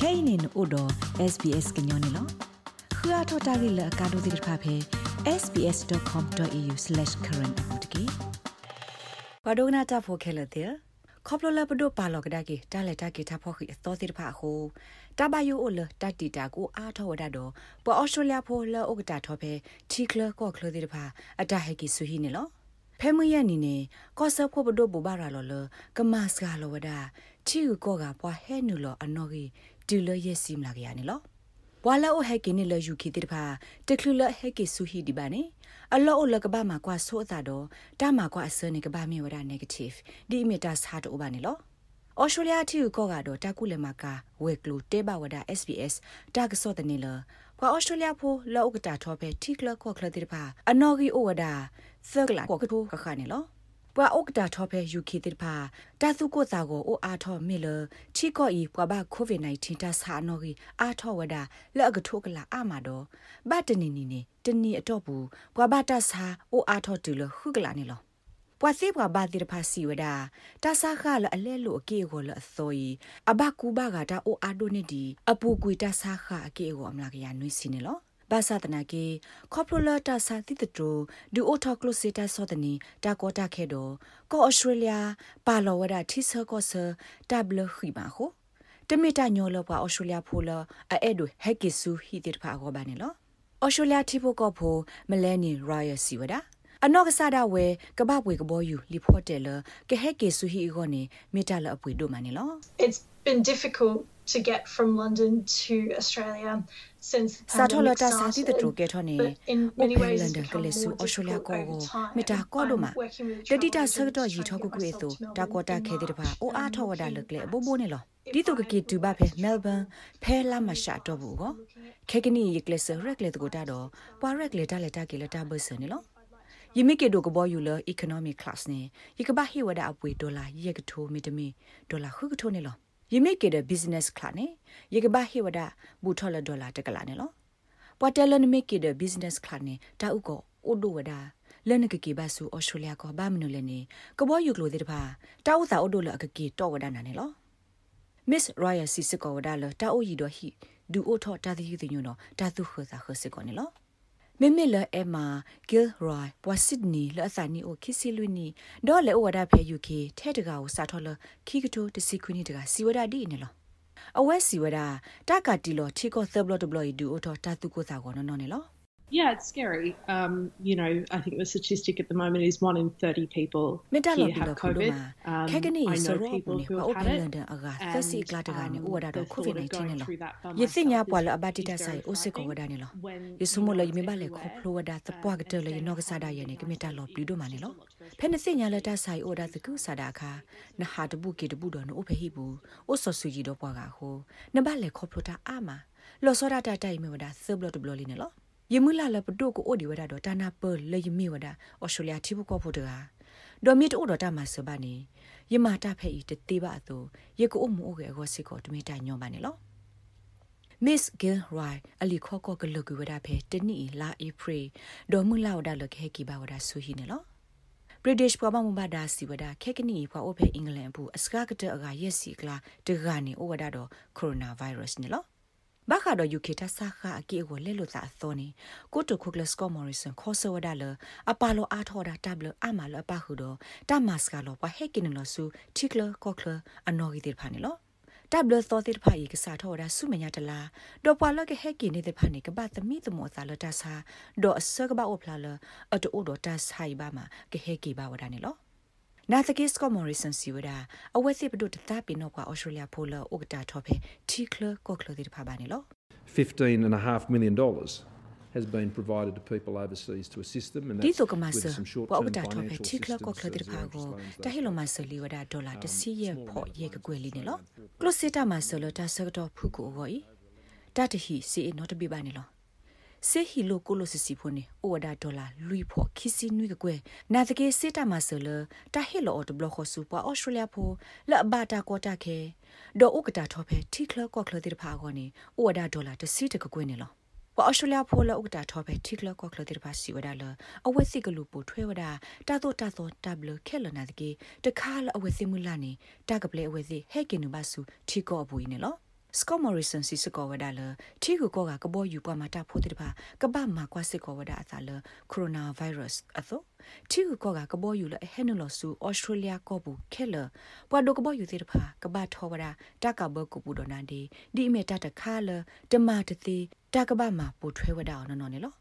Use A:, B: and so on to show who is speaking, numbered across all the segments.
A: kainin odo sbs gnyone lo khua thota gi la ka do dir pha phe sbs.com.au/current apotki padogna ta pho khela te ခေါပလလပဒိုပါလောကဒါကေတာလက်တာကေတာဖောခိအသောတိတဖာဟုတဘယိုအိုလတတီတာကိုအားထောဝဒတော့ပေါ်အော်စတြေးလျဖိုလောဥကတာထောဖဲချီကလကောကလတိတဖာအတဟဲကီဆူဟီနေလောဖဲမရနီနေကောဆဖို့ပဒိုဘူဘာရာလောလကမစကလောဝဒချီကိုကပွားဟဲနူလောအနော်ကြီး ဒူလရဲ့စီမလာကရနေလောဘွာလာအိုဟဲကင်းနေလယူခီတိတဖာတကလူလဟဲကီဆူဟီဒီပါနေအလောအိုလကဘာမှာကွာဆိုအတာတော့တာမှာကွာအစနေကဘာမြေဝဒ negative ဒီမီတာစာတော့ဘာနေလောဩစတြေးလျတီကိုကတော့တာကုလမကာဝဲကလူတေဘဝဒ SBS တာကစောတနေလကွာဩစတြေးလျဖိုလောကတာထောပဲတီကလခောကလတိတဖာအနော်ဂီအိုဝဒသကလာကိုကထိုခခနေလော ပွာဥကတာထောဖဲယူခီတိဖာတာသူကိုစာကိုအိုအားထောမေလချီကောဤပွာဘကိုဗစ် -19 တာစာနော်ကြီးအားထောဝဒလက်ကထိုကလာအမတော့ဘတ်တနီနီနေတနီအတော့ဘူးပွာဘတာစာအိုအားထောတူလခုကလာနေလောပွာစီပွာဘာတိရဖာစီဝဒတာစာခလအလဲလို့အကေကိုလအစောဤအဘကူဘကတာအိုအာဒိုနေဒီအပူကွေတာစာခအကေကိုအမလာကရနွေးစီနေလော ဘာသာတနာကေကော်ပိုလာတာစာတိတတူဒူအိုထောကလိုစီတာစောတနီတာကောတာခဲတော့ကောဩစတြေးလျပါလောဝဒတီဆာကောဆာတဘလခိပါခိုတမီတာညောလပွားဩစတြေးလျဖိုလအဲ့ဒူဟက်ကီဆူဟီတိတဖာကောဘာနေလောဩစတြေးလျတီဖိုကောဖိုမလဲနီရိုယစီဝဒါအနောက်ကစားတာဝဲကပပွေကဘောယူလီဖော့တယ်လကဟက်ကေဆူဟီဂောနေမီတာလအပွေတို့မနေလော
B: It's been difficult to get from London to Australia since the
A: Sathola
B: pandemic
A: ta sa ti
B: started.
A: de tro ke thone
B: but in
A: o
B: many
A: pe
B: ways it's
A: London
B: become
A: kele su
B: more
A: Australia ko
B: difficult
A: go
B: over time.
A: mi ta ko do ma
B: I'm working with a
A: de ti ta
B: travel
A: sa to
B: agent
A: yi
B: trying
A: tho
B: to
A: ku
B: get
A: ku
B: myself
A: to
B: to
A: ta ko ta
B: Melbourne
A: khe de
B: in
A: ba o
B: March,
A: a
B: and
A: tho wa da
B: looking
A: le kle
B: at
A: bo bo ne lo
B: if
A: di to ke
B: I
A: ki tu ba
B: were
A: phe
B: to
A: Melbourne
B: travel
A: phe la ma sha to bu go khe ke ni yi kle se rek le to ta do pa rek le ta le ta ke le ta bu se ne lo ယမိကေဒိုကဘောယူလ economic class နေယကဘာဟီဝဒအပွေဒေါ်လာယက်ကထိုမီတမီဒေါ်လာခုကထိုနေလော ယမိကေဒ business class နေယကဘာဟီဝဒဘူထော်လဒေါ်လာတကလာနေလောပွာတယ်လနမိကေဒ business class နေတာဥကောအိုဒိုဝဒလနကကေဘာဆူဩစတြေးလျကောဘာမနုလည်းနေကဘောယူကလိုတဲ့တပါတာဥသာအိုဒိုလအကကေတော့ဝဒနာနေလော Miss Royal Sisiko wada lo ta o yi do hi du o tho ta thi thi nyu no ta thu kho sa kho sit ko ne lo မမေလအမဂီလ်ရိုင်ပွာစစ်နီလအသနီအိုခီစီလူနီဒေါ်လေဝဒါဖဲယူကေထဲတကာကိုစာထော်လခီကတိုတစီခွနီတကာစီဝဒါဒီနေလောအဝဲစီဝဒါတကတီလောချီကိုသဘလတဘလီဒူအိုထောတာသူကိုစာကောနော်နော်နေလော
C: Yeah, it's scary. Um, you know, I think the statistic at the moment is one in 30 people
A: မေတ္တာလော
C: here
A: ဘီ
C: have
A: လောခေါ်လို့
C: COVID.
A: မှာ
C: Um,
A: ခဲကနေ
C: I
A: စ
C: know
A: ရော
C: people
A: နေ
C: who
A: ပါ
C: have
A: အို
C: had
A: ဖလ
C: it.
A: န်ဒန်အကသ
C: And,
A: စီကလာတကနေ
C: um,
A: အိုဝဒါတော့
C: the
A: ကိုဗစ်
C: thought of
A: 19
C: going
A: နေလော
C: through that by
A: ယသိညာ
C: myself
A: ပွာလ
C: is-
A: အဘတိတ
C: is
A: ဆိုင်
C: very
A: အိုစစ်ကိုဝ
C: frightening
A: ဒါနေလော
C: when
A: ယစမိုလ
C: you
A: ယ
C: know
A: မေ
C: it's
A: ပါလေခေါ
C: everywhere.
A: ဖလိုဝဒါသပွားကတလေနောကစားဒါယနေကမေတာလောပြီးတော့မနေလောဖဲနစိညာလက်တဆိုင်အိုဒါတကုစာဒါခာနဟာတပုကေတပုတော်နိုဖေဟိဘူးအိုဆောဆူကြီးတော့ပွားကဟိုနဘလေခေါပလိုတာအာမ လောစောဒတာတိုင်မေဝဒါဆဘလတဘလလီနေလောယမူလာလပဒိုကိုအိုဒီဝဒါတော့တာနာပလေယမီဝဒါအော်စတြေးလျတိဘကောဖို့တကာဒေါ်မီတိုတော့တာမဆဘာနေယမတာဖဲဤတသေးပါသူယေကိုအမှုအိုကေအကောစစ်ကိုတမီတိုင်ညောပါနေလော Miss Gilroy အလီခေါကောကလကူဝဒါဖဲတနီလာအေဖရီဒေါ်မူလာဝဒါလခဲကီပါဝဒါဆူဟီနေလော British ပပမဘာဒါစီဝဒါခက်ကနီဖွာအိုဖေအင်္ဂလန်ဘူးအစကားကတအကရက်စီကလာတဂါနေအိုဝဒါတော့ကိုရိုနာဗိုင်းရပ်စ်နေလော ဘာခါတော့ UK တဆာခအကေကိုလဲလို့သာသောနေကိုတိုခိုကလစကောမော်ရီဆန်ခေါ်ဆဝဒါလအပါလိုအားထော်ဒါတဘလအမလအပခုတော့တမတ်စကလောပဟက်ကင်းလောဆူတီကလကောကလအနော်ဂီတေဖာနေလောတဘလသောတိဖာယေကစားထော်ဒါဆုမညာတလားဒေါ်ပွာလကဟက်ကင်းနေတဲ့ဖာနေကပတ်သမီတမောသာလတဆာဒေါ်အစကဘာအိုဖလာလအတိုဒေါ်တဆာိဘာမကဟက်ကီဘာဝဒါနေလော နာသကိစကောမော်ရီဆန်စီဝဒါအဝဲစစ်ပဒုတသပင်တော့ကွာဩစတြေးလျဖိုလဥကတာထော်ဖေတီကလကောကလတိဖာဘာနေလော
D: $15.5 million has been provided to people overseas to assist them. And
A: ဒီ
D: that's
A: ဆိုကမ
D: with
A: ဆ
D: some
A: ပွာ
D: short-term
A: ဥတာထော်ဖေ
D: financial
A: တီကလကောကလ
D: assistance
A: တိ
D: as
A: ဖာ
D: Eric
A: ကို
D: explains
A: တဟီလိုမဆလီဝဒါဒေါ်လာတစီရဖော့ရေကကွယ်လီနေလောကလစစ်တာမဆလတာဆကတော့ဖုကိုဝီတတဟီ စီနော်တပိပါနေလောစေဟီလိုကိုလိုစစီဖိုနေအိုဝဒါဒေါ်လာလူီဖော့ခီစီနွိကကွယ်နာတကေစစ်တာမဆလတာဟီလိုအော်တဘလခဆူပွာဩစတြေးလျဖိုလဘတာကောတာခဲဒေါ်ဥကတာထော်ဖေတီကလကောကလတိဖာကောနေအိုဝဒါဒေါ်လာတစီတကကွယ်နေလောပအော်စတြေးလျဖိုလဥကတာထောပဲထိကလကောကလတိပါစီဝဒါလအဝဲစီကလူပူထွဲဝဒါတာတော့တာတော့တဘလခဲလနာတကေတခါလအဝဲစီမူလာနေတကပလေအဝဲစီဟဲကင်နူပါဆူထိကောအပူနေလော စကောမော်ရီဆန်စီစကောဝဒါလထီကူကောကကဘောယူပွားမှာတာဖို့တဲ့ပါကပမှာကွာစစ်ကောဝဒါအသာလကိုရိုနာဗိုင်းရပ်စ်အသောထီကူကောကကဘောယူလဟဲနလဆူဩစတြေးလျကောဘူးခဲလပွာဒိုကဘောယူတဲ့ပါကပထောဝဒါတကဘကူပူဒနာဒီဒီမေတတခါလတမတတိတကပမှာပူထွဲဝဒါအောင်နော်နော်နော်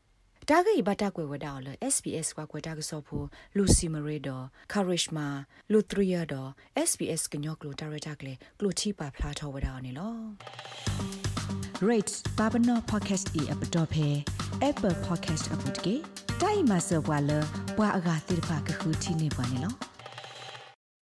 A: တာဂိဘတာကွယ်ဝဒါလ SPS ကွာကွယ်တာကစောဖို့လူစီမရေဒ Karishma လူထရီယာဒ SPS ကညောကလိုတာရတာကလေကလိုချီပါဖလာထောဝဒါနေလော
E: rate babano podcast e app dot phe apple podcast app တကေတိုင်မဆဝါလဘွာအဂါတိဖာကခုတီနေပါနေလော